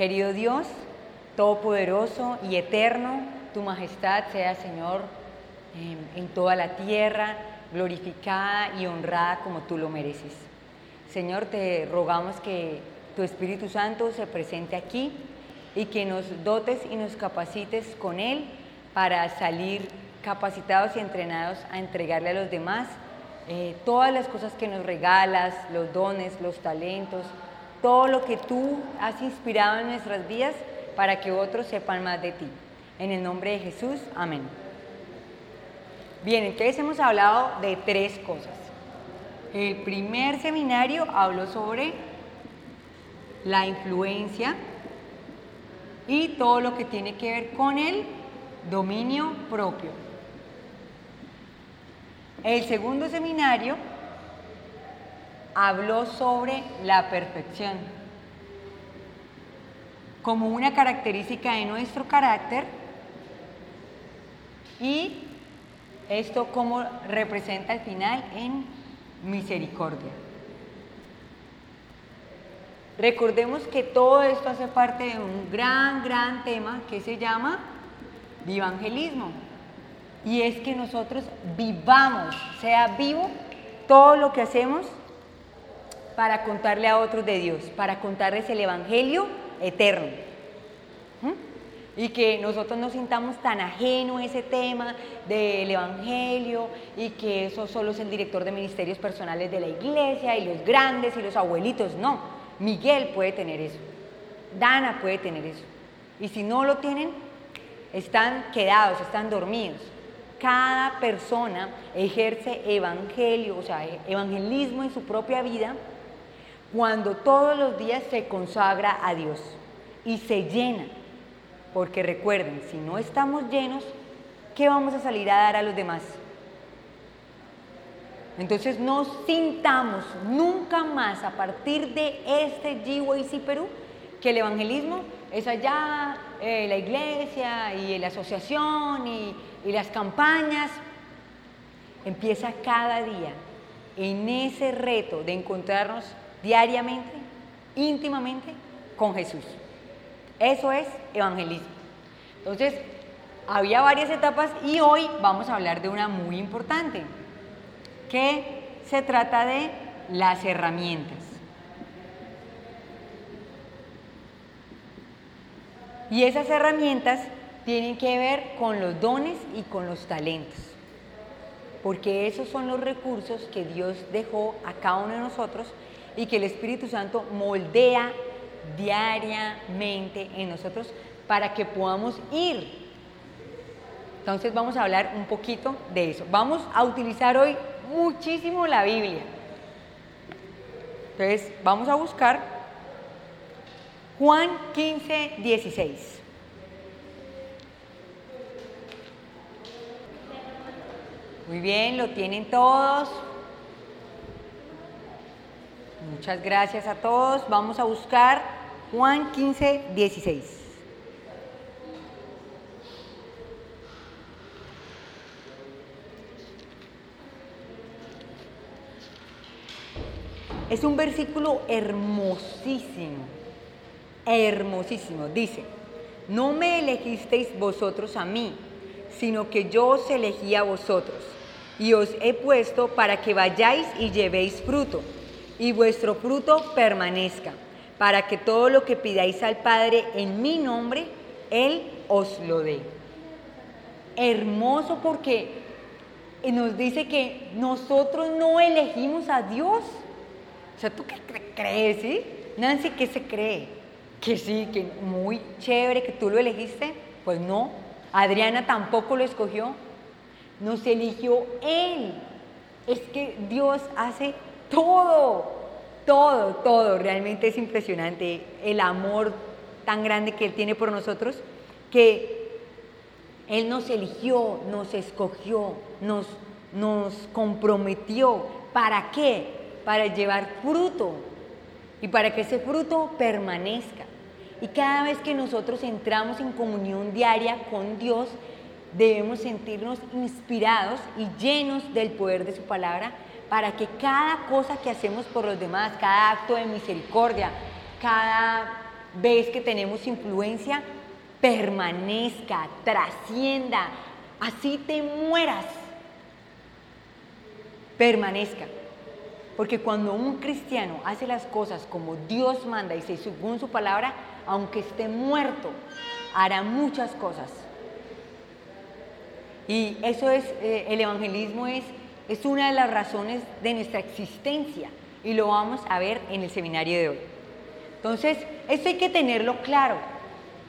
Querido Dios, Todopoderoso y Eterno, tu majestad sea, Señor, en, en toda la tierra, glorificada y honrada como tú lo mereces. Señor, te rogamos que tu Espíritu Santo se presente aquí y que nos dotes y nos capacites con Él para salir capacitados y entrenados a entregarle a los demás eh, todas las cosas que nos regalas, los dones, los talentos, todo lo que tú has inspirado en nuestras vidas para que otros sepan más de ti. En el nombre de Jesús, amén. Bien, entonces hemos hablado de tres cosas. El primer seminario habló sobre la influencia y todo lo que tiene que ver con el dominio propio. El segundo seminario habló sobre la perfección como una característica de nuestro carácter y esto como representa al final en misericordia. Recordemos que todo esto hace parte de un gran, gran tema que se llama evangelismo. Y es que nosotros vivamos, sea vivo, todo lo que hacemos para contarle a otros de Dios, para contarles el Evangelio eterno. ¿Mm? Y que nosotros no sintamos tan ajeno ese tema del Evangelio y que eso solo es el director de ministerios personales de la iglesia y los grandes y los abuelitos. No, Miguel puede tener eso, Dana puede tener eso. Y si no lo tienen, están quedados, están dormidos cada persona ejerce evangelio, o sea, evangelismo en su propia vida, cuando todos los días se consagra a Dios y se llena. Porque recuerden, si no estamos llenos, ¿qué vamos a salir a dar a los demás? Entonces no sintamos nunca más a partir de este GYC Perú que el evangelismo es allá, eh, la iglesia y la asociación y y las campañas, empieza cada día en ese reto de encontrarnos diariamente, íntimamente con Jesús. Eso es evangelismo. Entonces, había varias etapas y hoy vamos a hablar de una muy importante, que se trata de las herramientas. Y esas herramientas tienen que ver con los dones y con los talentos, porque esos son los recursos que Dios dejó a cada uno de nosotros y que el Espíritu Santo moldea diariamente en nosotros para que podamos ir. Entonces vamos a hablar un poquito de eso. Vamos a utilizar hoy muchísimo la Biblia. Entonces vamos a buscar Juan 15, 16. Muy bien, lo tienen todos. Muchas gracias a todos. Vamos a buscar Juan 15, 16. Es un versículo hermosísimo, hermosísimo. Dice, no me elegisteis vosotros a mí, sino que yo os elegí a vosotros y os he puesto para que vayáis y llevéis fruto, y vuestro fruto permanezca, para que todo lo que pidáis al Padre en mi nombre, Él os lo dé. Hermoso porque nos dice que nosotros no elegimos a Dios. O sea, ¿tú qué crees, sí? Nancy, ¿qué se cree? Que sí, que muy chévere que tú lo elegiste. Pues no, Adriana tampoco lo escogió nos eligió Él. Es que Dios hace todo, todo, todo. Realmente es impresionante el amor tan grande que Él tiene por nosotros, que Él nos eligió, nos escogió, nos, nos comprometió. ¿Para qué? Para llevar fruto y para que ese fruto permanezca. Y cada vez que nosotros entramos en comunión diaria con Dios, debemos sentirnos inspirados y llenos del poder de su palabra para que cada cosa que hacemos por los demás, cada acto de misericordia, cada ves que tenemos influencia, permanezca, trascienda, así te mueras, permanezca. Porque cuando un cristiano hace las cosas como Dios manda y según su palabra, aunque esté muerto, hará muchas cosas. Y eso es, eh, el evangelismo es, es una de las razones de nuestra existencia y lo vamos a ver en el seminario de hoy. Entonces, esto hay que tenerlo claro.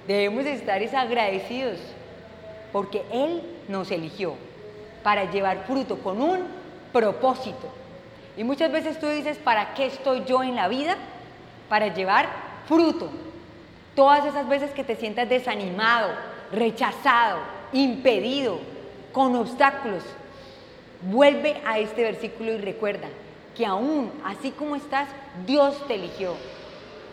Debemos estar agradecidos porque Él nos eligió para llevar fruto con un propósito. Y muchas veces tú dices, ¿para qué estoy yo en la vida? Para llevar fruto. Todas esas veces que te sientas desanimado, rechazado, impedido, con obstáculos, vuelve a este versículo y recuerda que aún así como estás, Dios te eligió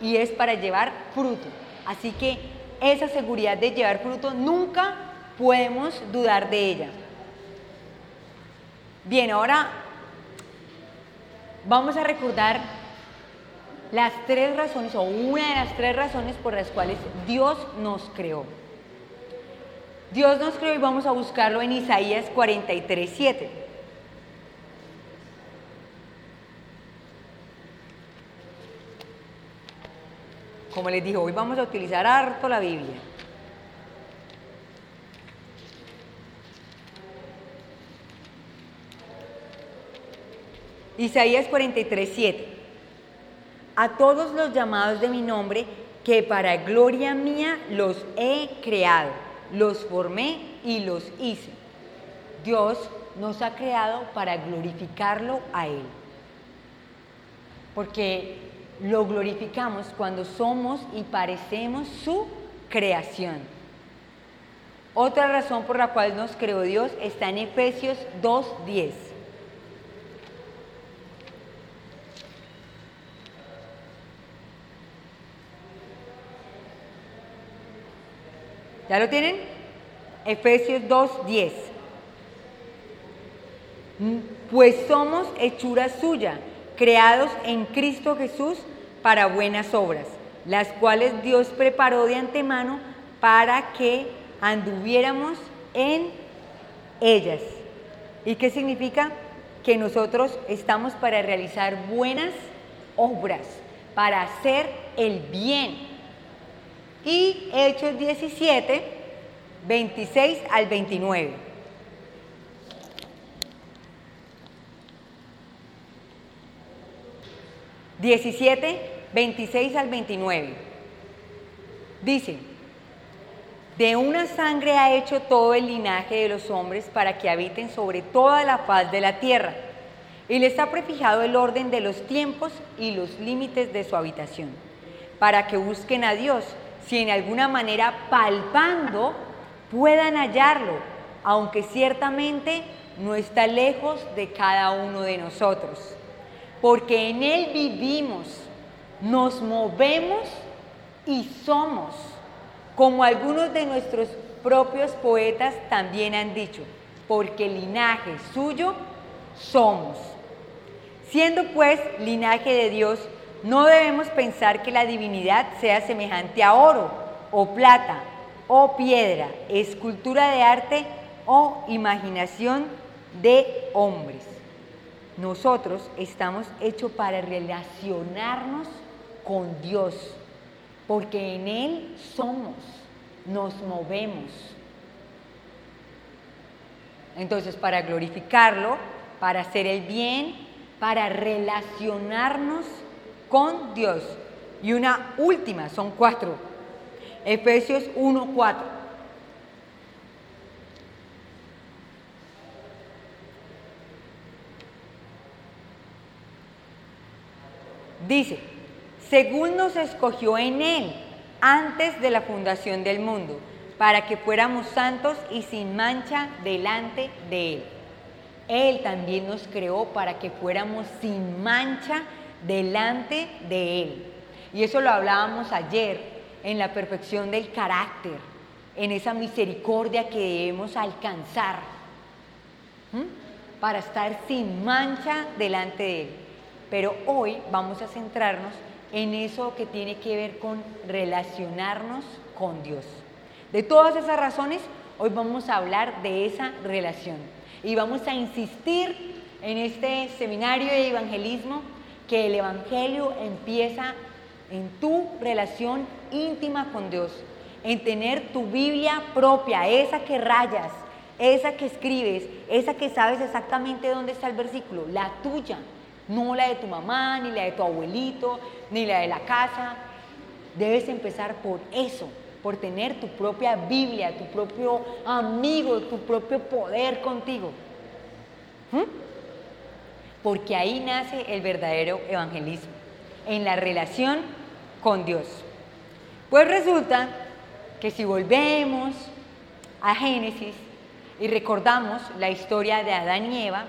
y es para llevar fruto. Así que esa seguridad de llevar fruto nunca podemos dudar de ella. Bien, ahora vamos a recordar las tres razones o una de las tres razones por las cuales Dios nos creó. Dios nos creó y vamos a buscarlo en Isaías 43, 7. Como les dije, hoy vamos a utilizar harto la Biblia. Isaías 43, 7. A todos los llamados de mi nombre, que para gloria mía los he creado, los formé y los hice. Dios nos ha creado para glorificarlo a Él. Porque lo glorificamos cuando somos y parecemos su creación. Otra razón por la cual nos creó Dios está en Efesios 2.10. ¿Ya lo tienen? Efesios 2.10. Pues somos hechura suya creados en Cristo Jesús para buenas obras, las cuales Dios preparó de antemano para que anduviéramos en ellas. ¿Y qué significa? Que nosotros estamos para realizar buenas obras, para hacer el bien. Y Hechos 17, 26 al 29. 17, 26 al 29. Dice, de una sangre ha hecho todo el linaje de los hombres para que habiten sobre toda la faz de la tierra, y les ha prefijado el orden de los tiempos y los límites de su habitación, para que busquen a Dios, si en alguna manera palpando puedan hallarlo, aunque ciertamente no está lejos de cada uno de nosotros porque en Él vivimos, nos movemos y somos, como algunos de nuestros propios poetas también han dicho, porque linaje suyo somos. Siendo pues linaje de Dios, no debemos pensar que la divinidad sea semejante a oro o plata o piedra, escultura de arte o imaginación de hombres nosotros estamos hechos para relacionarnos con Dios, porque en Él somos, nos movemos. Entonces, para glorificarlo, para hacer el bien, para relacionarnos con Dios. Y una última, son cuatro. Efesios 1, Dice, según nos escogió en Él antes de la fundación del mundo, para que fuéramos santos y sin mancha delante de Él. Él también nos creó para que fuéramos sin mancha delante de Él. Y eso lo hablábamos ayer en la perfección del carácter, en esa misericordia que debemos alcanzar para estar sin mancha delante de Él. Pero hoy vamos a centrarnos en eso que tiene que ver con relacionarnos con Dios. De todas esas razones, hoy vamos a hablar de esa relación y vamos a insistir en este seminario de evangelismo que el Evangelio empieza en tu relación íntima con Dios, en tener tu Biblia propia, esa que rayas, esa que escribes, esa que sabes exactamente dónde está el versículo, la tuya, no la de tu mamá, ni la de tu abuelito, ni la de la casa. Debes empezar por eso, por tener tu propia Biblia, tu propio amigo, tu propio poder contigo. ¿Mm? Porque ahí nace el verdadero evangelismo, en la relación con Dios. Pues resulta que si volvemos a Génesis y recordamos la historia de Adán y Eva,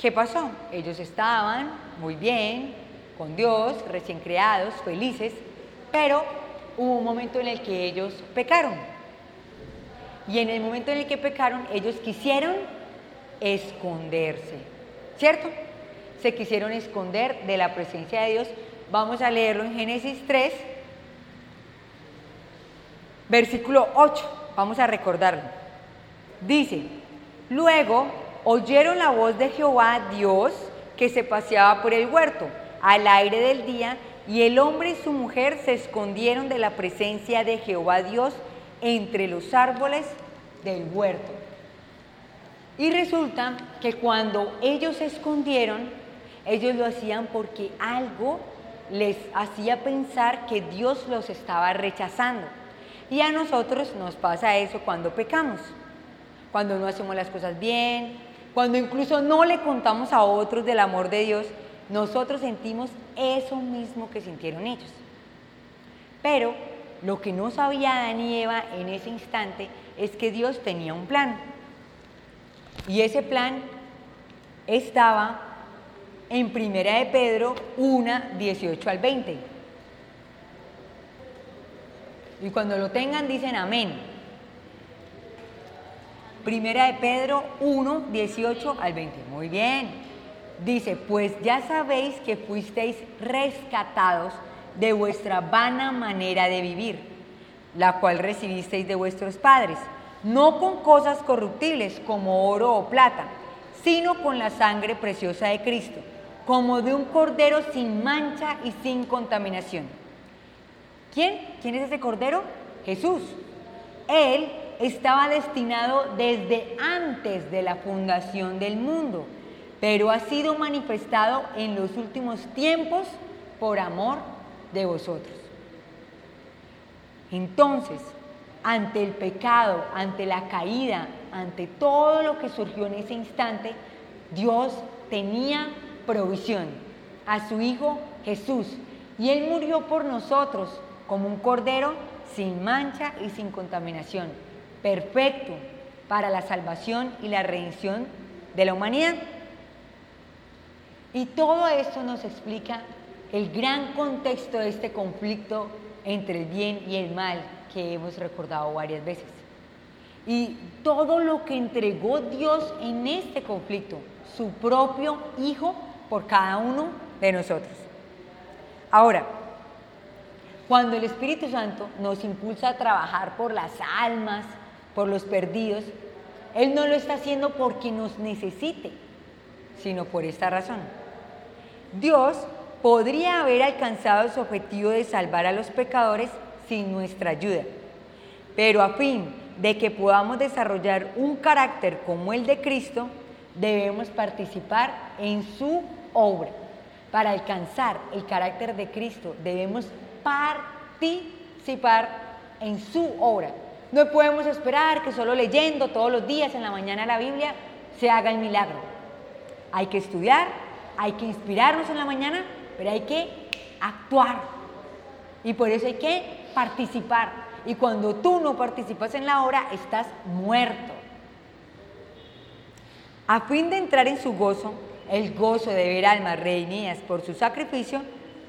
¿qué pasó? Ellos estaban muy bien, con Dios, recién creados, felices, pero hubo un momento en el que ellos pecaron. Y en el momento en el que pecaron, ellos quisieron esconderse, ¿cierto? Se quisieron esconder de la presencia de Dios. Vamos a leerlo en Génesis 3, versículo 8. Vamos a recordarlo. Dice, luego oyeron la voz de Jehová Dios que se paseaba por el huerto al aire del día y el hombre y su mujer se escondieron de la presencia de Jehová Dios entre los árboles del huerto. Y resulta que cuando ellos se escondieron, ellos lo hacían porque algo les hacía pensar que Dios los estaba rechazando. Y a nosotros nos pasa eso cuando pecamos, cuando no hacemos las cosas bien, cuando incluso no le contamos a otros del amor de Dios, nosotros sentimos eso mismo que sintieron ellos. Pero lo que no sabía Adán y Eva en ese instante es que Dios tenía un plan. Y ese plan estaba en Primera de Pedro 1, 18 al 20. Y cuando lo tengan dicen amén. Primera de Pedro 1, 18 al 20. Muy bien. Dice, pues ya sabéis que fuisteis rescatados de vuestra vana manera de vivir, la cual recibisteis de vuestros padres, no con cosas corruptibles como oro o plata, sino con la sangre preciosa de Cristo, como de un cordero sin mancha y sin contaminación. ¿Quién? ¿Quién es ese cordero? Jesús. Él estaba destinado desde antes de la fundación del mundo pero ha sido manifestado en los últimos tiempos por amor de vosotros. Entonces, ante el pecado, ante la caída, ante todo lo que surgió en ese instante, Dios tenía provisión a su Hijo Jesús. Y Él murió por nosotros como un cordero sin mancha y sin contaminación, perfecto para la salvación y la redención de la humanidad. Y todo esto nos explica el gran contexto de este conflicto entre el bien y el mal que hemos recordado varias veces. Y todo lo que entregó Dios en este conflicto, su propio Hijo por cada uno de nosotros. Ahora, cuando el Espíritu Santo nos impulsa a trabajar por las almas, por los perdidos, Él no lo está haciendo porque nos necesite, sino por esta razón Dios podría haber alcanzado su objetivo de salvar a los pecadores sin nuestra ayuda, pero a fin de que podamos desarrollar un carácter como el de Cristo, debemos participar en su obra. Para alcanzar el carácter de Cristo debemos participar en su obra. No podemos esperar que solo leyendo todos los días en la mañana la Biblia se haga el milagro. Hay que estudiar, hay que inspirarnos en la mañana, pero hay que actuar. Y por eso hay que participar. Y cuando tú no participas en la obra, estás muerto. A fin de entrar en su gozo, el gozo de ver almas redimidas por su sacrificio,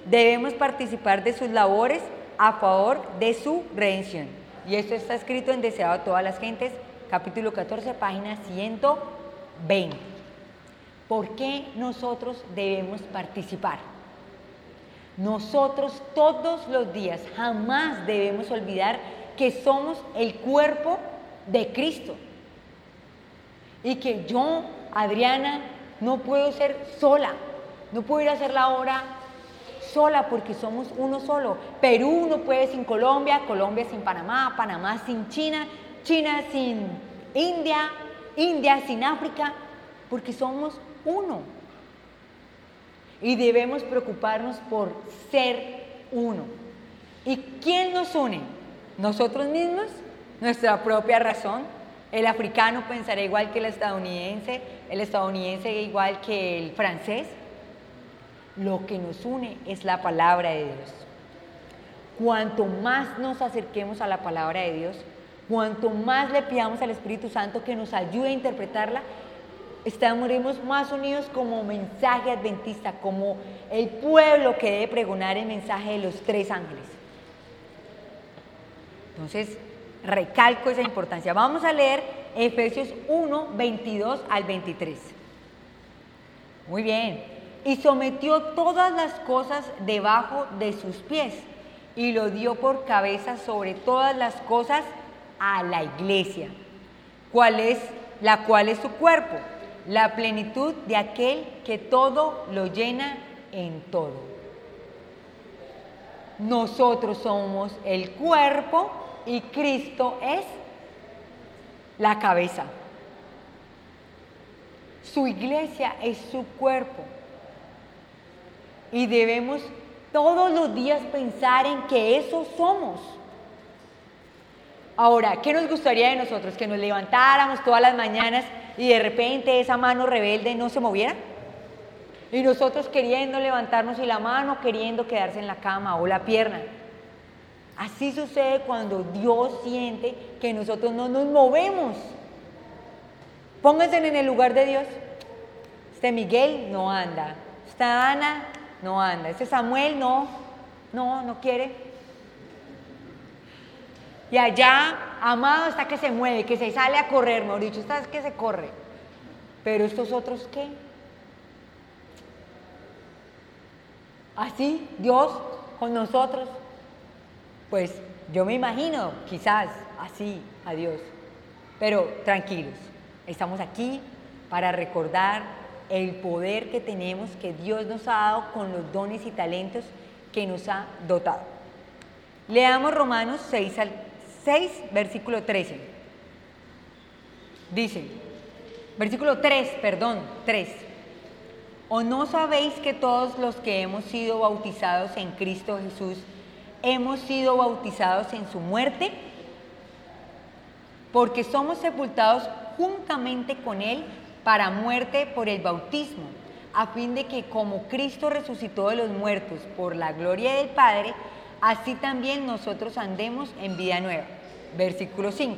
debemos participar de sus labores a favor de su redención. Y esto está escrito en Deseado a todas las gentes, capítulo 14, página 120. ¿Por qué nosotros debemos participar? Nosotros todos los días jamás debemos olvidar que somos el cuerpo de Cristo. Y que yo, Adriana, no puedo ser sola. No puedo ir a hacer la obra sola porque somos uno solo. Perú no puede sin Colombia, Colombia sin Panamá, Panamá sin China, China sin India, India sin África, porque somos uno. Y debemos preocuparnos por ser uno. ¿Y quién nos une? ¿Nosotros mismos? ¿Nuestra propia razón? El africano pensará igual que el estadounidense, el estadounidense igual que el francés. Lo que nos une es la palabra de Dios. Cuanto más nos acerquemos a la palabra de Dios, cuanto más le pidamos al Espíritu Santo que nos ayude a interpretarla, estaremos más unidos como mensaje adventista, como el pueblo que debe pregonar el mensaje de los tres ángeles. Entonces, recalco esa importancia. Vamos a leer Efesios 1, 22 al 23. Muy bien y sometió todas las cosas debajo de sus pies y lo dio por cabeza sobre todas las cosas a la iglesia, cuál es la cual es su cuerpo, la plenitud de aquel que todo lo llena en todo. Nosotros somos el cuerpo y Cristo es la cabeza. Su iglesia es su cuerpo. Y debemos todos los días pensar en que eso somos. Ahora, ¿qué nos gustaría de nosotros? Que nos levantáramos todas las mañanas y de repente esa mano rebelde no se moviera. Y nosotros queriendo levantarnos y la mano queriendo quedarse en la cama o la pierna. Así sucede cuando Dios siente que nosotros no nos movemos. Pónganse en el lugar de Dios. Este Miguel no anda. Esta Ana no anda. Ese Samuel no, no, no quiere. Y allá, amado, está que se mueve, que se sale a correr, mejor dicho, está que se corre. Pero estos otros, ¿qué? Así, Dios con nosotros. Pues yo me imagino, quizás, así, a Dios. Pero tranquilos, estamos aquí para recordar el poder que tenemos, que Dios nos ha dado con los dones y talentos que nos ha dotado. Leamos Romanos 6, 6 versículo 13. Dice, versículo 3, perdón, 3. ¿O no sabéis que todos los que hemos sido bautizados en Cristo Jesús hemos sido bautizados en su muerte? Porque somos sepultados juntamente con Él para muerte por el bautismo, a fin de que como Cristo resucitó de los muertos por la gloria del Padre, así también nosotros andemos en vida nueva. Versículo 5.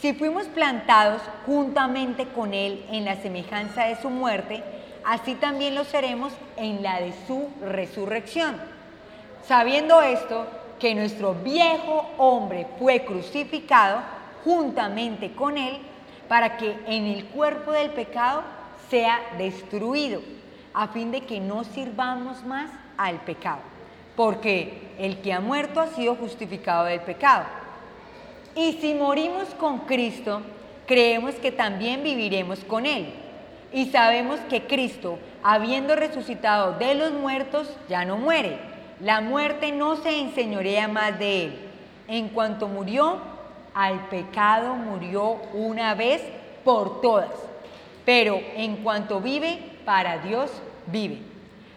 Si fuimos plantados juntamente con Él en la semejanza de su muerte, así también lo seremos en la de su resurrección. Sabiendo esto, que nuestro viejo hombre fue crucificado juntamente con Él, para que en el cuerpo del pecado sea destruido, a fin de que no sirvamos más al pecado, porque el que ha muerto ha sido justificado del pecado. Y si morimos con Cristo, creemos que también viviremos con Él. Y sabemos que Cristo, habiendo resucitado de los muertos, ya no muere. La muerte no se enseñorea más de Él. En cuanto murió, al pecado murió una vez por todas, pero en cuanto vive, para Dios vive.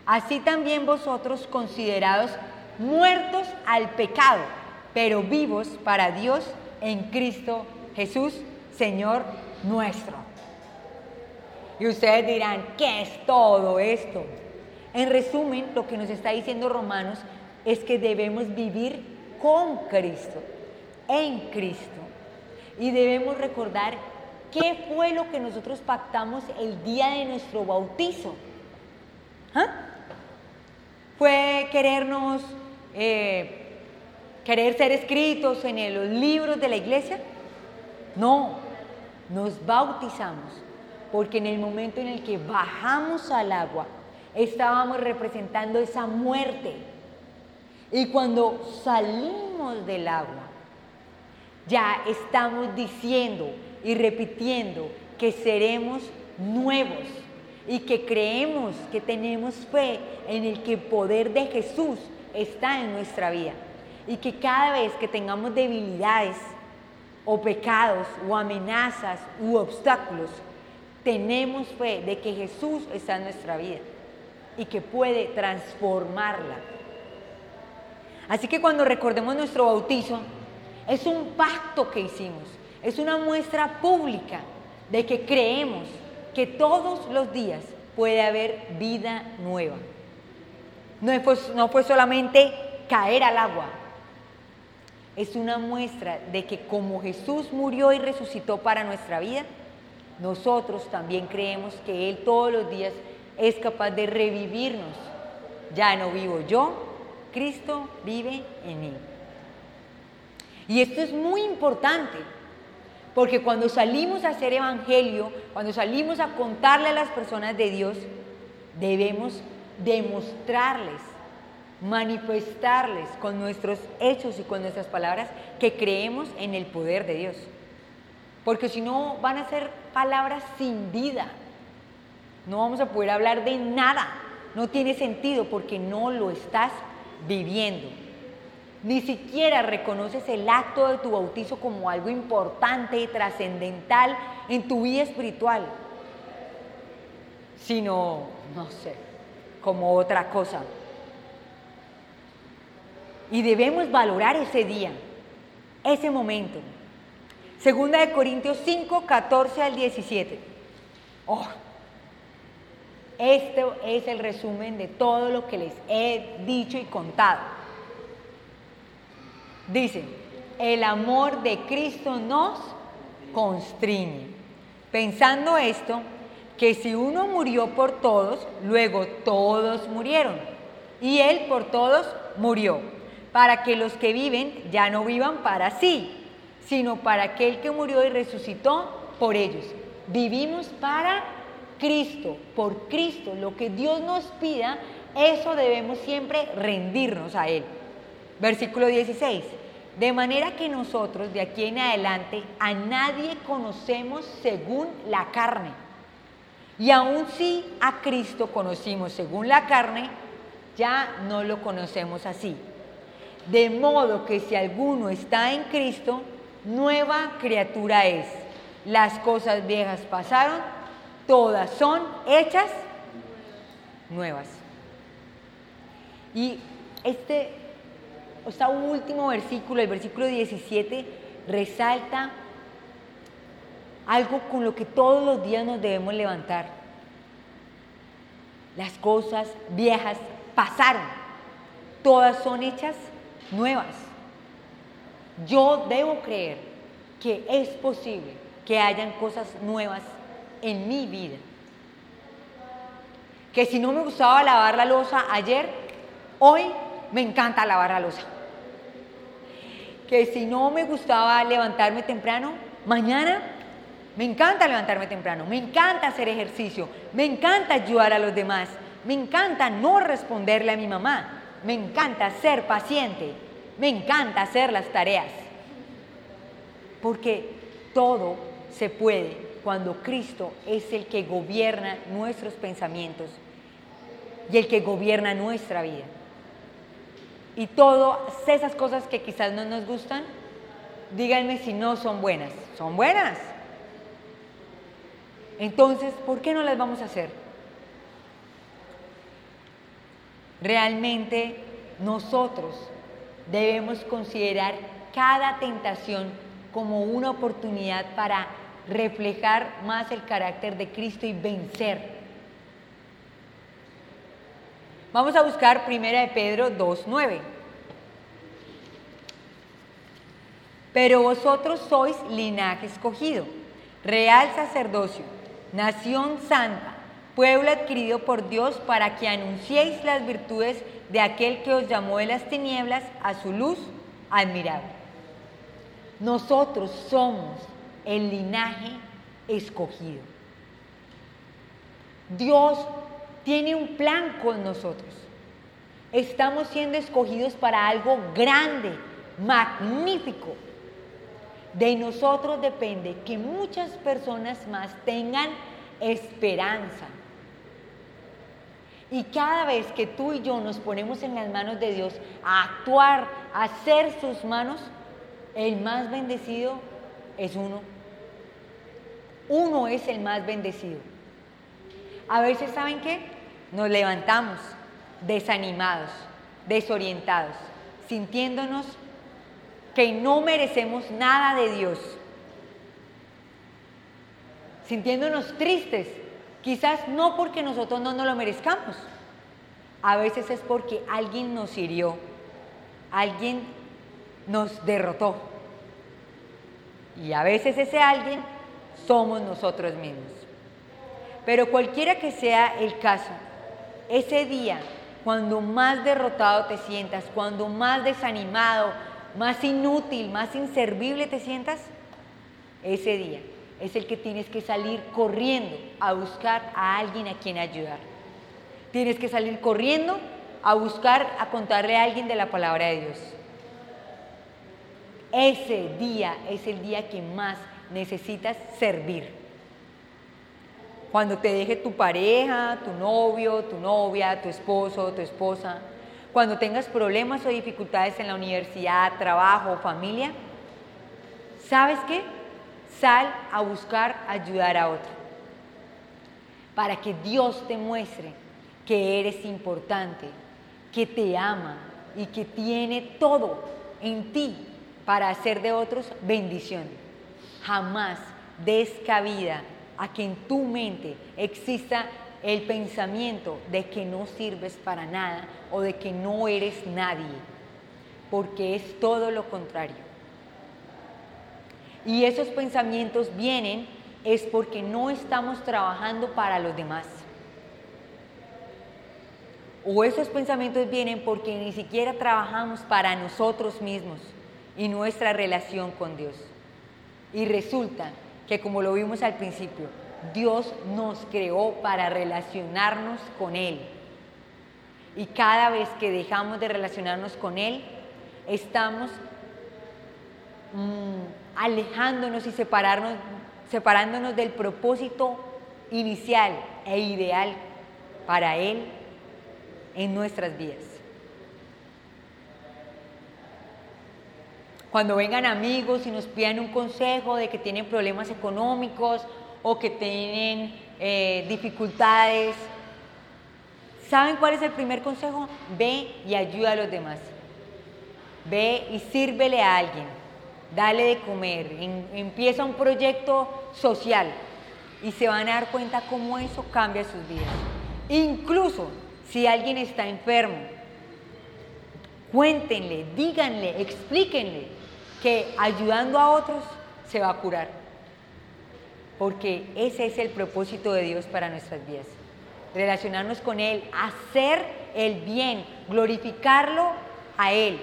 Así también vosotros considerados muertos al pecado, pero vivos para Dios en Cristo Jesús, Señor nuestro. Y ustedes dirán, ¿qué es todo esto? En resumen, lo que nos está diciendo Romanos es que debemos vivir con Cristo en Cristo. Y debemos recordar qué fue lo que nosotros pactamos el día de nuestro bautizo. ¿Ah? ¿Fue querernos, eh, querer ser escritos en los libros de la iglesia? No, nos bautizamos porque en el momento en el que bajamos al agua estábamos representando esa muerte Y cuando salimos del agua, ya estamos diciendo y repitiendo que seremos nuevos y que creemos que tenemos fe en el que el poder de Jesús está en nuestra vida y que cada vez que tengamos debilidades o pecados o amenazas u obstáculos, tenemos fe de que Jesús está en nuestra vida y que puede transformarla. Así que cuando recordemos nuestro bautizo, es un pacto que hicimos, es una muestra pública de que creemos que todos los días puede haber vida nueva. No fue, no fue solamente caer al agua, es una muestra de que como Jesús murió y resucitó para nuestra vida, nosotros también creemos que Él todos los días es capaz de revivirnos. Ya no vivo yo, Cristo vive en mí. Y esto es muy importante, porque cuando salimos a hacer evangelio, cuando salimos a contarle a las personas de Dios, debemos demostrarles, manifestarles con nuestros hechos y con nuestras palabras que creemos en el poder de Dios. Porque si no, van a ser palabras sin vida. No vamos a poder hablar de nada. No tiene sentido porque no lo estás viviendo. Ni siquiera reconoces el acto de tu bautizo como algo importante y trascendental en tu vida espiritual, sino, no sé, como otra cosa. Y debemos valorar ese día, ese momento. Segunda de Corintios 5, 14 al 17. Oh, este es el resumen de todo lo que les he dicho y contado. Dice, el amor de Cristo nos constriñe. Pensando esto, que si uno murió por todos, luego todos murieron. Y Él por todos murió, para que los que viven ya no vivan para sí, sino para aquel que murió y resucitó por ellos. Vivimos para Cristo, por Cristo, lo que Dios nos pida, eso debemos siempre rendirnos a Él. Versículo 16. De manera que nosotros de aquí en adelante a nadie conocemos según la carne. Y aun si a Cristo conocimos según la carne, ya no lo conocemos así. De modo que si alguno está en Cristo, nueva criatura es. Las cosas viejas pasaron, todas son hechas nuevas. Y este, este último versículo, el versículo 17, resalta algo con lo que todos los días nos debemos levantar. Las cosas viejas pasaron, todas son hechas nuevas. Yo debo creer que es posible que hayan cosas nuevas en mi vida. Que si no me gustaba lavar la losa ayer, hoy me encanta lavar la losa. Que si no me gustaba levantarme temprano, mañana me encanta levantarme temprano, me encanta hacer ejercicio, me encanta ayudar a los demás, me encanta no responderle a mi mamá, me encanta ser paciente, me encanta hacer las tareas. Porque todo se puede cuando Cristo es el que gobierna nuestros pensamientos y el que gobierna nuestra vida. Y todas esas cosas que quizás no nos gustan, díganme si no son buenas. Son buenas. Entonces, ¿por qué no las vamos a hacer? Realmente nosotros debemos considerar cada tentación como una oportunidad para reflejar más el carácter de Cristo y vencer. Vamos a buscar 1 de Pedro 2.9. Pero vosotros sois linaje escogido, real sacerdocio, nación santa, pueblo adquirido por Dios para que anunciéis las virtudes de aquel que os llamó de las tinieblas a su luz admirable. Nosotros somos el linaje escogido. Dios tiene un plan con nosotros. Estamos siendo escogidos para algo grande, magnífico. De nosotros depende que muchas personas más tengan esperanza. Y cada vez que tú y yo nos ponemos en las manos de Dios a actuar, a hacer sus manos, el más bendecido es uno. Uno es el más bendecido. A veces, ¿saben qué? Nos levantamos desanimados, desorientados, sintiéndonos que no merecemos nada de Dios, sintiéndonos tristes, quizás no porque nosotros no nos lo merezcamos, a veces es porque alguien nos hirió, alguien nos derrotó. Y a veces ese alguien somos nosotros mismos. Pero cualquiera que sea el caso, ese día, cuando más derrotado te sientas, cuando más desanimado, más inútil, más inservible te sientas, ese día es el que tienes que salir corriendo a buscar a alguien a quien ayudar. Tienes que salir corriendo a buscar, a contarle a alguien de la palabra de Dios. Ese día es el día que más necesitas servir. Cuando te deje tu pareja, tu novio, tu novia, tu esposo, tu esposa, cuando tengas problemas o dificultades en la universidad, trabajo, familia, ¿sabes qué? Sal a buscar ayudar a otro. Para que Dios te muestre que eres importante, que te ama y que tiene todo en ti para hacer de otros bendición. Jamás des cabida a que en tu mente exista el pensamiento de que no sirves para nada o de que no eres nadie, porque es todo lo contrario. Y esos pensamientos vienen es porque no estamos trabajando para los demás. O esos pensamientos vienen porque ni siquiera trabajamos para nosotros mismos y nuestra relación con Dios. Y resulta que como lo vimos al principio, Dios nos creó para relacionarnos con Él. Y cada vez que dejamos de relacionarnos con Él, estamos mm, alejándonos y separándonos del propósito inicial e ideal para Él en nuestras vidas. Cuando vengan amigos y nos pidan un consejo de que tienen problemas económicos o que tienen eh, dificultades, ¿saben cuál es el primer consejo? Ve y ayuda a los demás. Ve y sírvele a alguien. Dale de comer. empieza un proyecto social y se van a dar cuenta cómo eso cambia sus vidas. Incluso si alguien está enfermo, cuéntenle, díganle, explíquenle que ayudando a otros se va a curar. Porque ese es el propósito de Dios para nuestras vidas. Relacionarnos con Él, hacer el bien, glorificarlo a Él.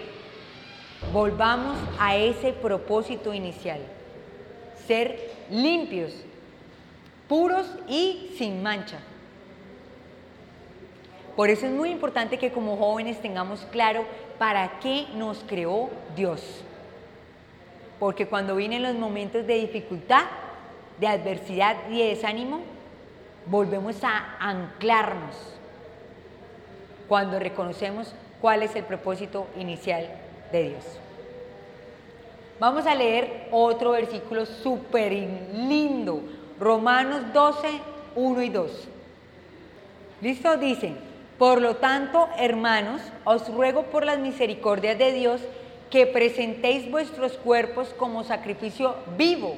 Volvamos a ese propósito inicial. Ser limpios, puros y sin mancha. Por eso es muy importante que como jóvenes tengamos claro para qué nos creó Dios porque cuando vienen los momentos de dificultad, de adversidad y de desánimo, volvemos a anclarnos cuando reconocemos cuál es el propósito inicial de Dios. Vamos a leer otro versículo súper lindo, Romanos 12, 1 y 2. ¿Listo? Dice, por lo tanto, hermanos, os ruego por las misericordias de Dios, que presentéis vuestros cuerpos como sacrificio vivo,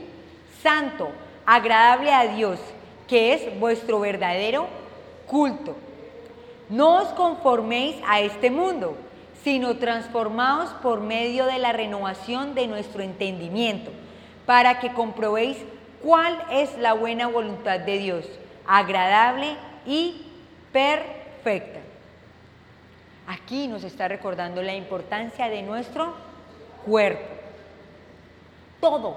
santo, agradable a Dios, que es vuestro verdadero culto. No os conforméis a este mundo, sino transformaos por medio de la renovación de nuestro entendimiento, para que comprobéis cuál es la buena voluntad de Dios, agradable y perfecta. Aquí nos está recordando la importancia de nuestro cuerpo. Todo,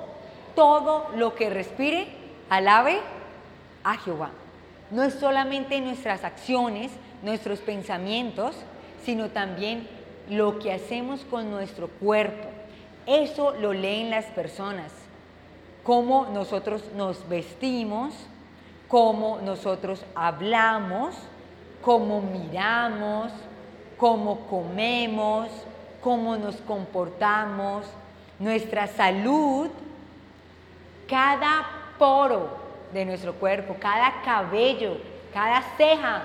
todo lo que respire, alabe a Jehová. No es solamente nuestras acciones, nuestros pensamientos, sino también lo que hacemos con nuestro cuerpo. Eso lo leen las personas. Cómo nosotros nos vestimos, cómo nosotros hablamos, cómo miramos, cómo comemos, cómo nos comportamos, nuestra salud, cada poro de nuestro cuerpo, cada cabello, cada ceja,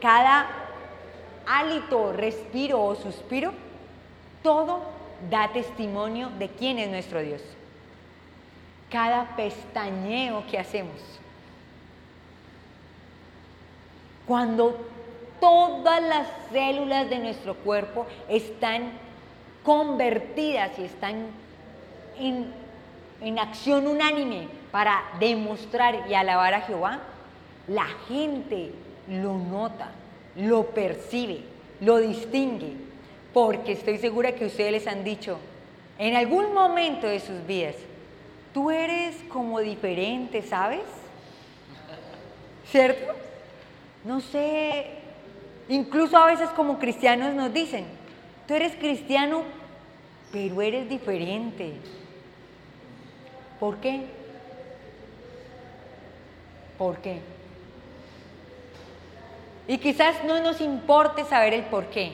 cada hálito, respiro o suspiro, todo da testimonio de quién es nuestro Dios. Cada pestañeo que hacemos. Cuando todas las células de nuestro cuerpo están convertidas y están en, en acción unánime para demostrar y alabar a Jehová, la gente lo nota, lo percibe, lo distingue, porque estoy segura que ustedes les han dicho en algún momento de sus vidas, tú eres como diferente, ¿sabes? ¿Cierto? No sé, incluso a veces como cristianos nos dicen, tú eres cristiano, pero eres diferente. ¿Por qué? ¿Por qué? Y quizás no nos importe saber el por qué,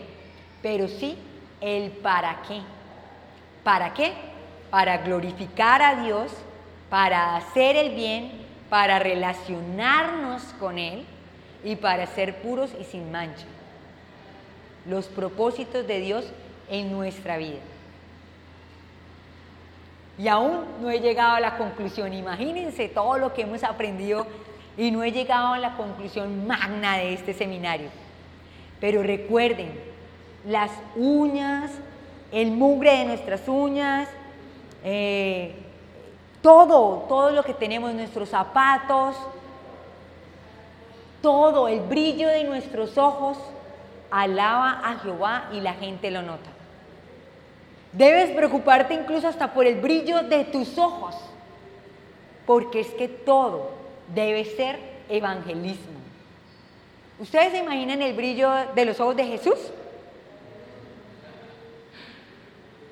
pero sí el para qué. ¿Para qué? Para glorificar a Dios, para hacer el bien, para relacionarnos con Él y para ser puros y sin mancha. Los propósitos de Dios en nuestra vida. Y aún no he llegado a la conclusión. Imagínense todo lo que hemos aprendido y no he llegado a la conclusión magna de este seminario. Pero recuerden, las uñas, el mugre de nuestras uñas, eh, todo, todo lo que tenemos, nuestros zapatos, todo, el brillo de nuestros ojos, alaba a Jehová y la gente lo nota. Debes preocuparte incluso hasta por el brillo de tus ojos, porque es que todo, debe ser evangelismo. ¿Ustedes se imaginan el brillo de los ojos de Jesús?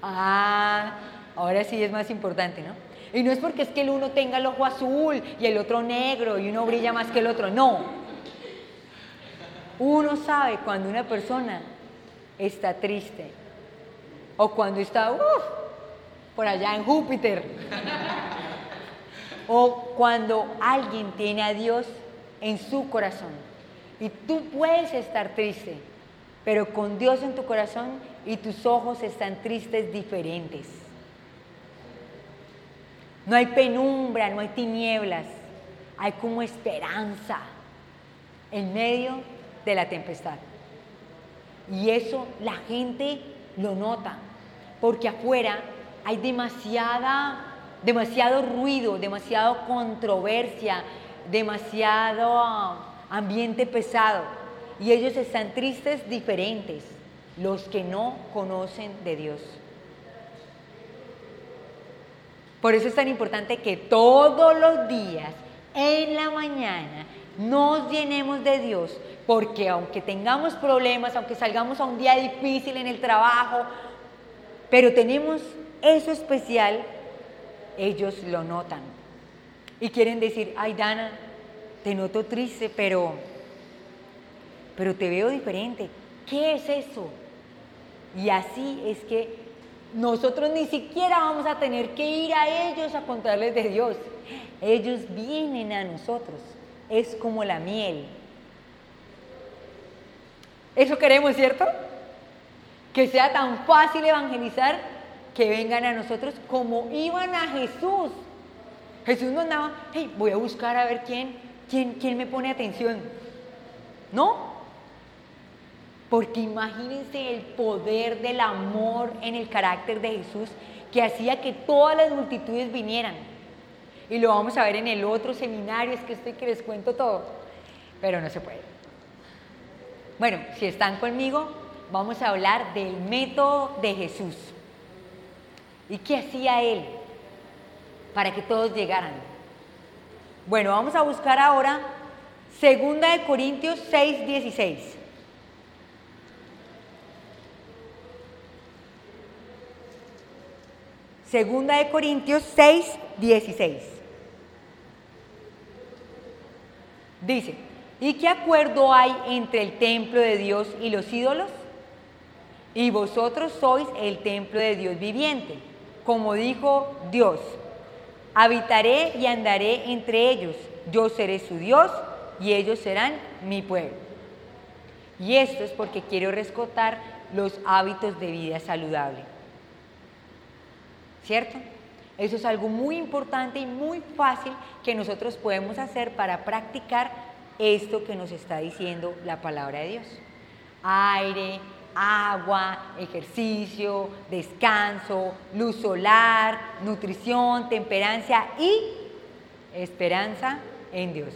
Ah, ahora sí es más importante, ¿no? Y no es porque es que el uno tenga el ojo azul y el otro negro y uno brilla más que el otro, no. Uno sabe cuando una persona está triste o cuando está por allá en Júpiter o cuando alguien tiene a Dios en su corazón. Y tú puedes estar triste, pero con Dios en tu corazón y tus ojos están tristes diferentes. No hay penumbra, no hay tinieblas, hay como esperanza en medio de la tempestad. Y eso la gente lo nota, porque afuera hay demasiada demasiado ruido, demasiado controversia, demasiado ambiente pesado. Y ellos están tristes diferentes, los que no conocen de Dios. Por eso es tan importante que todos los días, en la mañana, nos llenemos de Dios, porque aunque tengamos problemas, aunque salgamos a un día difícil en el trabajo, pero tenemos eso especial ellos lo notan. Y quieren decir, ay Dana, te noto triste, pero, pero te veo diferente. ¿Qué es eso? Y así es que nosotros ni siquiera vamos a tener que ir a ellos a contarles de Dios. Ellos vienen a nosotros. Es como la miel. Eso queremos, ¿cierto? Que sea tan fácil evangelizar que vengan a nosotros como iban a Jesús. Jesús no andaba, hey, voy a buscar a ver quién, quién, quién me pone atención. No, porque imagínense el poder del amor en el carácter de Jesús que hacía que todas las multitudes vinieran y lo vamos a ver en el otro seminario, es que estoy que les cuento todo, pero no se puede. Bueno, si están conmigo, vamos a hablar del método de Jesús. ¿Y qué hacía él para que todos llegaran? Bueno, vamos a buscar ahora Segunda de Corintios 6, 16. Segunda de Corintios 6, 16. Dice, ¿y qué acuerdo hay entre el templo de Dios y los ídolos? Y vosotros sois el templo de Dios viviente. Como dijo Dios, habitaré y andaré entre ellos. Yo seré su Dios y ellos serán mi pueblo. Y esto es porque quiero rescatar los hábitos de vida saludable. ¿cierto? Eso es algo muy importante y muy fácil que nosotros podemos hacer para practicar esto que nos está diciendo la palabra de Dios. Aire, agua, ejercicio, descanso, luz solar, nutrición, temperancia y esperanza en Dios.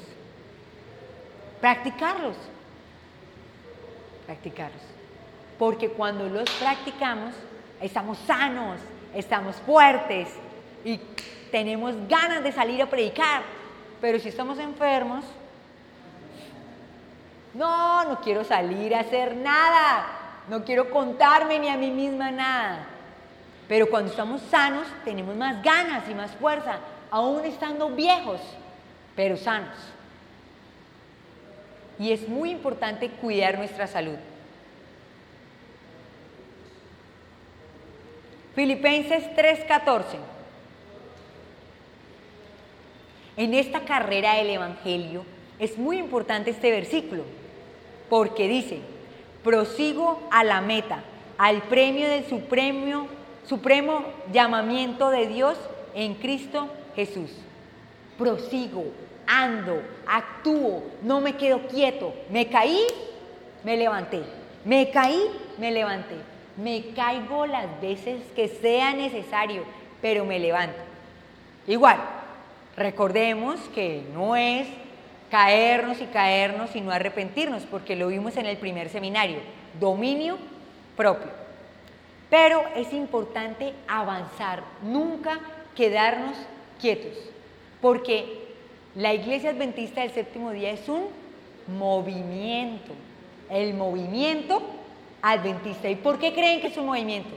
Practicarlos. Practicarlos. Porque cuando los practicamos, estamos sanos, estamos fuertes y tenemos ganas de salir a predicar. Pero si estamos enfermos, no, no quiero salir a hacer nada, no quiero contarme ni a mí misma nada. Pero cuando estamos sanos, tenemos más ganas y más fuerza, aún estando viejos, pero sanos. Y es muy importante cuidar nuestra salud. Filipenses 3:14. En esta carrera del Evangelio es muy importante este versículo, porque dice, prosigo a la meta, al premio del supremo, supremo llamamiento de Dios en Cristo Jesús. Prosigo, ando, actúo, no me quedo quieto. Me caí, me levanté. Me caí, me levanté. Me caigo las veces que sea necesario, pero me levanto. Igual, recordemos que no es caernos y caernos y no arrepentirnos, porque lo vimos en el primer seminario, dominio propio. Pero es importante avanzar, nunca quedarnos quietos, porque la iglesia adventista del séptimo día es un movimiento. El movimiento adventista. ¿Y por qué creen que es un movimiento?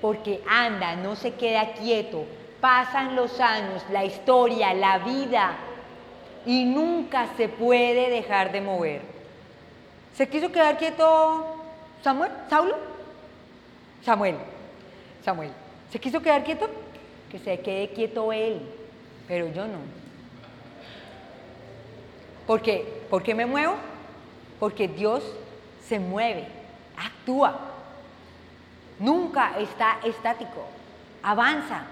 Porque anda, no se queda quieto, pasan los años, la historia, la vida, y nunca se puede dejar de mover. ¿Se quiso quedar quieto Samuel? ¿Saulo? Samuel. Samuel. ¿Se quiso quedar quieto? Que se quede quieto él, pero yo no. ¿Por qué? ¿Por qué me muevo? Porque Dios se mueve, actúa, nunca está estático, avanza.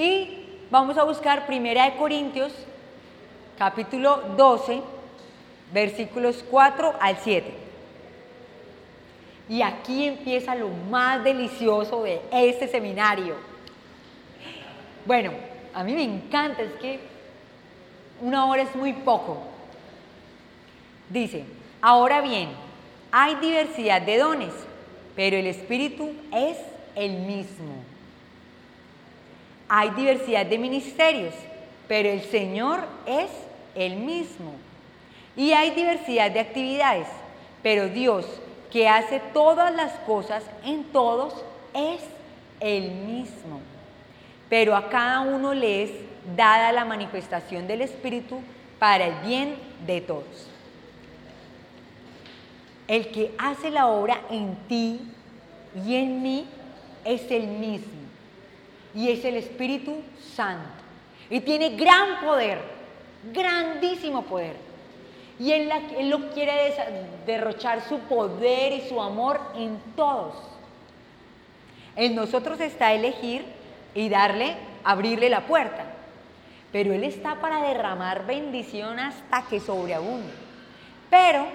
Y vamos a buscar Primera de Corintios, capítulo 12, versículos 4 al 7. Y aquí empieza lo más delicioso de este seminario. Bueno, a mí me encanta, es que una hora es muy poco. Dice, ahora bien, hay diversidad de dones, pero el Espíritu es el mismo. Hay diversidad de ministerios, pero el Señor es el mismo. Y hay diversidad de actividades, pero Dios, que hace todas las cosas en todos, es el mismo. Pero a cada uno le es dada la manifestación del Espíritu para el bien de todos. El que hace la obra en ti y en mí es el mismo. Y es el Espíritu Santo. Y tiene gran poder, grandísimo poder. Y él, lo quiere derrochar su poder y su amor en todos. En nosotros está elegir y darle, abrirle la puerta. Pero Él está para derramar bendición hasta que sobreabunde. Pero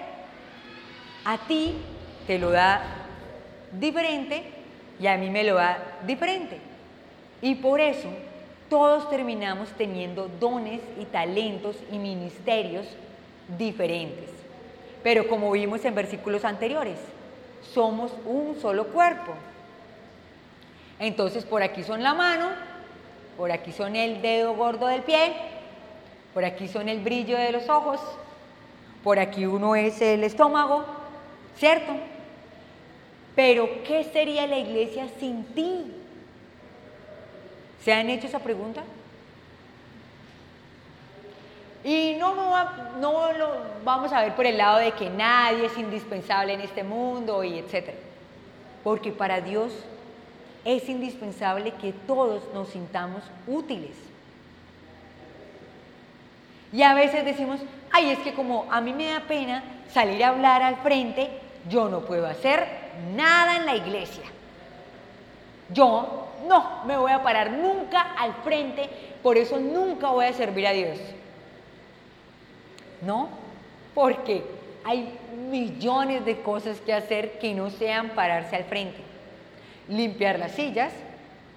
a ti te lo da diferente y a mí me lo da diferente. Y por eso todos terminamos teniendo dones y talentos y ministerios diferentes. Pero como vimos en versículos anteriores, somos un solo cuerpo. Entonces por aquí son la mano, por aquí son el dedo gordo del pie, por aquí son el brillo de los ojos, por aquí uno es el estómago, ¿Cierto? Pero ¿qué sería la iglesia sin ti? ¿Se han hecho esa pregunta? Y no, no, lo vamos a ver por el lado de que nadie es indispensable en este mundo y etcétera. Porque para Dios es indispensable que todos nos sintamos útiles. Y a veces decimos, ay, es que como a mí me da pena salir a hablar al frente, yo no puedo hacer nada en la iglesia. Yo no me voy a parar nunca al frente, por eso nunca voy a servir a Dios. No, porque hay millones de cosas que hacer que no sean pararse al frente. Limpiar las sillas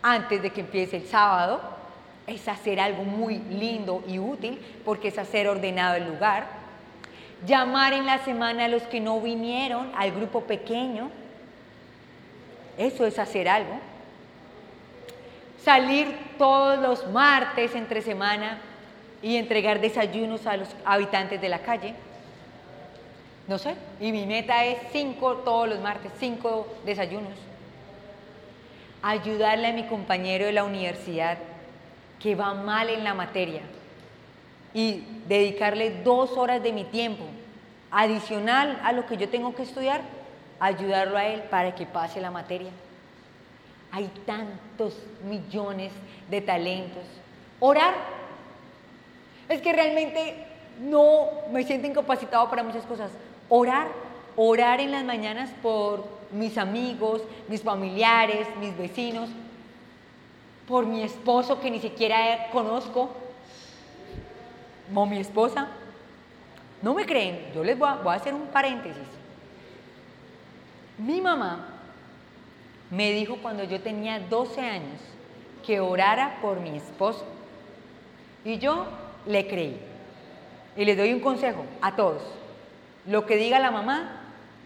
antes de que empiece el sábado es hacer algo muy lindo y útil porque es hacer ordenado el lugar. Llamar en la semana a los que no vinieron al grupo pequeño. Eso es hacer algo. Salir todos los martes entre semana y entregar desayunos a los habitantes de la calle. No sé, y mi meta es cinco todos los martes, cinco desayunos. Ayudarle a mi compañero de la universidad que va mal en la materia y dedicarle dos horas de mi tiempo adicional a lo que yo tengo que estudiar, ayudarlo a él para que pase la materia. Hay tantos millones de talentos. Orar es que realmente no me siento incapacitado para muchas cosas. Orar, orar en las mañanas por mis amigos, mis familiares, mis vecinos, por mi esposo que ni siquiera conozco, o mi esposa. No me creen, yo les voy a, voy a hacer un paréntesis. Mi mamá me dijo cuando yo tenía 12 años que orara por mi esposo. Y yo le creí. Y les doy un consejo a todos. Lo que diga la mamá,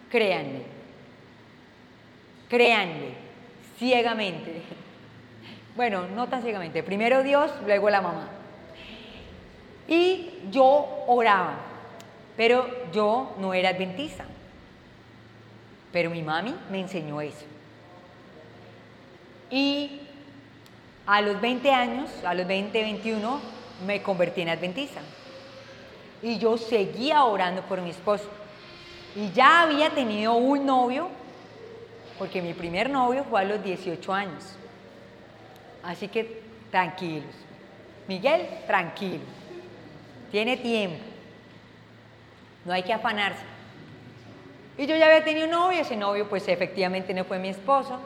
créanle. Créanle, ciegamente. Bueno, no tan ciegamente. Primero Dios, luego la mamá. Y yo oraba, pero yo no era adventista. Pero mi mami me enseñó eso. Y a los 20 años, a los 20, 21, me convertí en adventista. Y yo seguía orando por mi esposo. Y ya había tenido un novio, porque mi primer novio fue a los 18 años. Así que tranquilos. Miguel, tranquilo. Tiene tiempo. No hay que afanarse. Y yo ya había tenido un novio, ese novio pues efectivamente no fue mi esposo,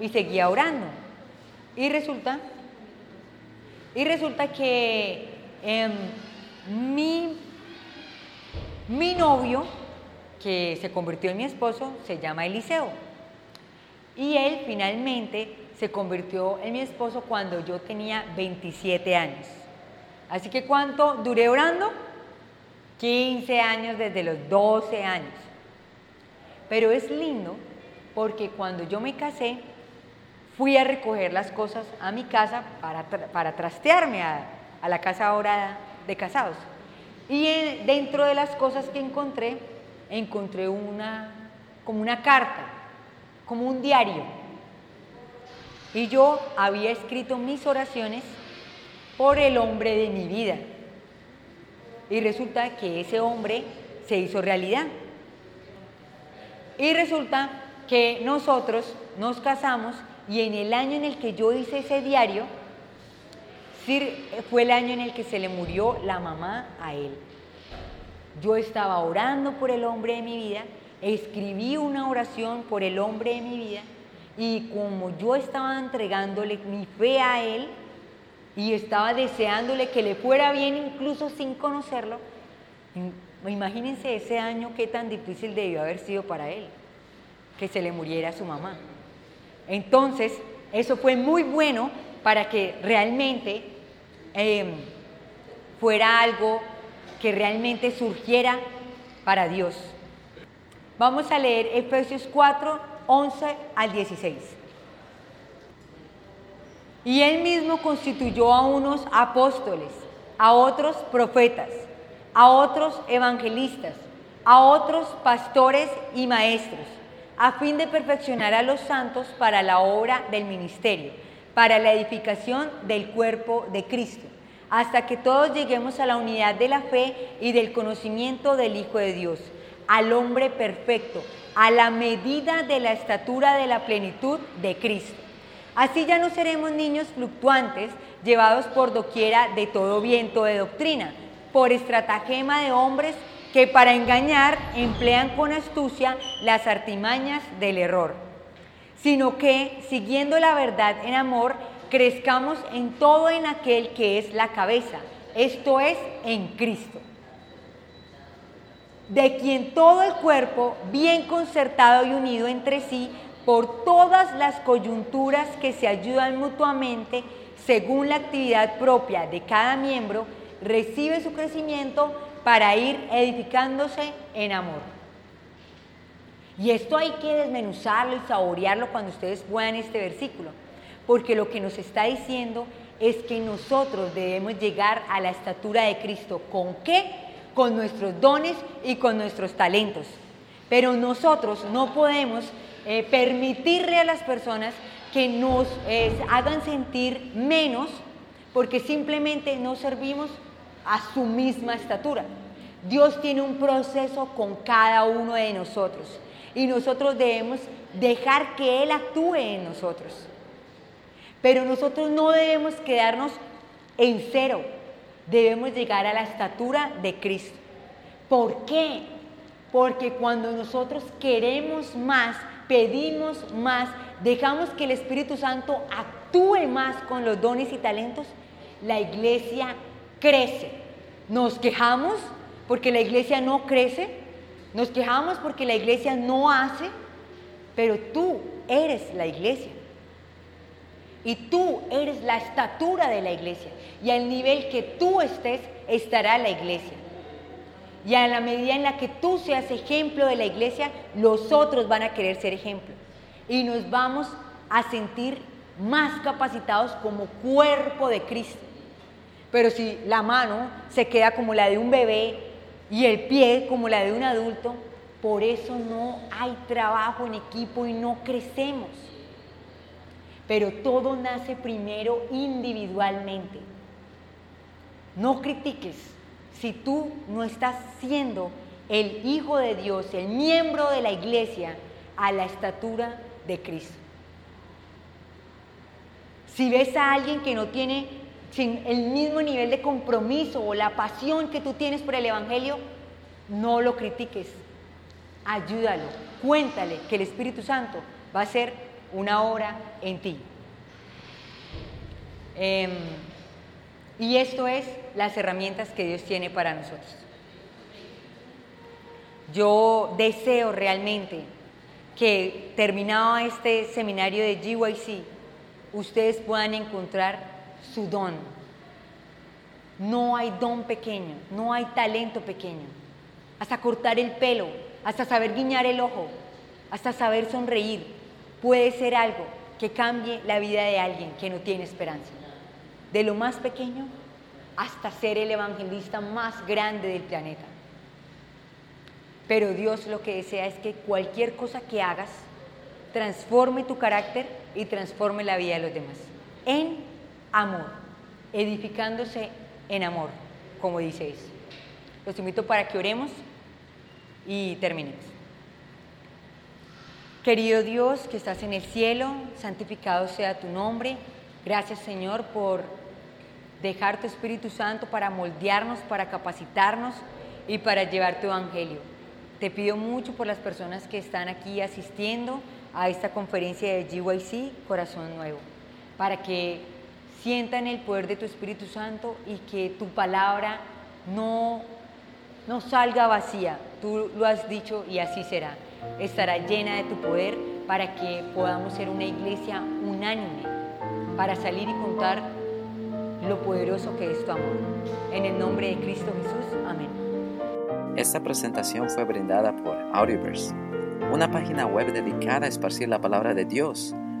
y seguía orando. Y resulta y resulta que em, mi, mi novio, que se convirtió en mi esposo, se llama Eliseo. Y él finalmente se convirtió en mi esposo cuando yo tenía 27 años. Así que ¿cuánto duré orando? 15 años desde los 12 años. Pero es lindo porque cuando yo me casé, fui a recoger las cosas a mi casa para, para trastearme a, la casa ahora de casados. Y dentro de las cosas que encontré, encontré una, como una carta, como un diario. Y yo había escrito mis oraciones por el hombre de mi vida. Y resulta que ese hombre se hizo realidad. Y resulta que nosotros nos casamos y en el año en el que yo hice ese diario, fue el año en el que se le murió la mamá a él. Yo estaba orando por el hombre de mi vida, escribí una oración por el hombre de mi vida y como yo estaba entregándole mi fe a él y estaba deseándole que le fuera bien incluso sin conocerlo, imagínense ese año qué tan difícil debió haber sido para él, que se le muriera su mamá. Entonces, eso fue muy bueno para que realmente em, fuera algo que realmente surgiera para Dios. Vamos a leer Efesios 4, 11 al 16. Y él mismo constituyó a unos apóstoles, a otros profetas, a otros evangelistas, a otros pastores y maestros a fin de perfeccionar a los santos para la obra del ministerio, para la edificación del cuerpo de Cristo, hasta que todos lleguemos a la unidad de la fe y del conocimiento del Hijo de Dios, al hombre perfecto, a la medida de la estatura de la plenitud de Cristo. Así ya no seremos niños fluctuantes, llevados por doquiera de todo viento de doctrina, por estratagema de hombres que para engañar emplean con astucia las artimañas del error, sino que, siguiendo la verdad en amor, crezcamos en todo en aquel que es la cabeza, esto es, en Cristo, de quien todo el cuerpo, bien concertado y unido entre sí, por todas las coyunturas que se ayudan mutuamente, según la actividad propia de cada miembro, recibe su crecimiento para ir edificándose en amor. Y esto hay que desmenuzarlo y saborearlo cuando ustedes puedan este versículo, porque lo que nos está diciendo es que nosotros debemos llegar a la estatura de Cristo. ¿Con qué? Con nuestros dones y con nuestros talentos. Pero nosotros no podemos eh, permitirle a las personas que nos eh, hagan sentir menos porque simplemente no servimos a su misma estatura. Dios tiene un proceso con cada uno de nosotros y nosotros debemos dejar que Él actúe en nosotros. Pero nosotros no debemos quedarnos en cero, debemos llegar a la estatura de Cristo. ¿Por qué? Porque cuando nosotros queremos más, pedimos más, dejamos que el Espíritu Santo actúe más con los dones y talentos, la iglesia crece. Nos quejamos porque la iglesia no crece, nos quejamos porque la iglesia no hace, pero tú eres la iglesia. Y tú eres la estatura de la iglesia. Y al nivel que tú estés, estará la iglesia. Y a la medida en la que tú seas ejemplo de la iglesia, los otros van a querer ser ejemplo. Y nos vamos a sentir más capacitados como cuerpo de Cristo. Pero si la mano se queda como la de un bebé y el pie como la de un adulto, por eso no hay trabajo en equipo y no crecemos. Pero todo nace primero individualmente. No critiques si tú no estás siendo el Hijo de Dios, el miembro de la iglesia, a la estatura de Cristo. Si ves a alguien que no tiene el mismo nivel de compromiso o la pasión que tú tienes por el Evangelio, no lo critiques. Ayúdalo, cuéntale que el Espíritu Santo va a ser una obra en ti. Em, y esto es las herramientas que Dios tiene para nosotros. Yo deseo realmente que terminado este seminario de GYC, ustedes puedan encontrar su don. No hay don pequeño, no hay talento pequeño. Hasta cortar el pelo, hasta saber guiñar el ojo, hasta saber sonreír, puede ser algo que cambie la vida de alguien que no tiene esperanza. De lo más pequeño hasta ser el evangelista más grande del planeta. Pero Dios lo que desea es que cualquier cosa que hagas transforme tu carácter y transforme la vida de los demás. En amor, edificándose en amor, como dice eso. Los invito para que oremos y terminemos. Querido Dios que estás en el cielo, santificado sea tu nombre. Gracias Señor por dejar tu Espíritu Santo para moldearnos, para capacitarnos y para llevar tu Evangelio. Te pido mucho por las personas que están aquí asistiendo a esta conferencia de GYC, Corazón Nuevo, para que sientan el poder de tu Espíritu Santo y que tu palabra no, no salga vacía. Tú lo has dicho y así será. Estará llena de tu poder para que podamos ser una iglesia unánime, para salir y contar lo poderoso que es tu amor. En el nombre de Cristo Jesús, amén. Esta presentación fue brindada por Audioverse, una página web dedicada a esparcir la palabra de Dios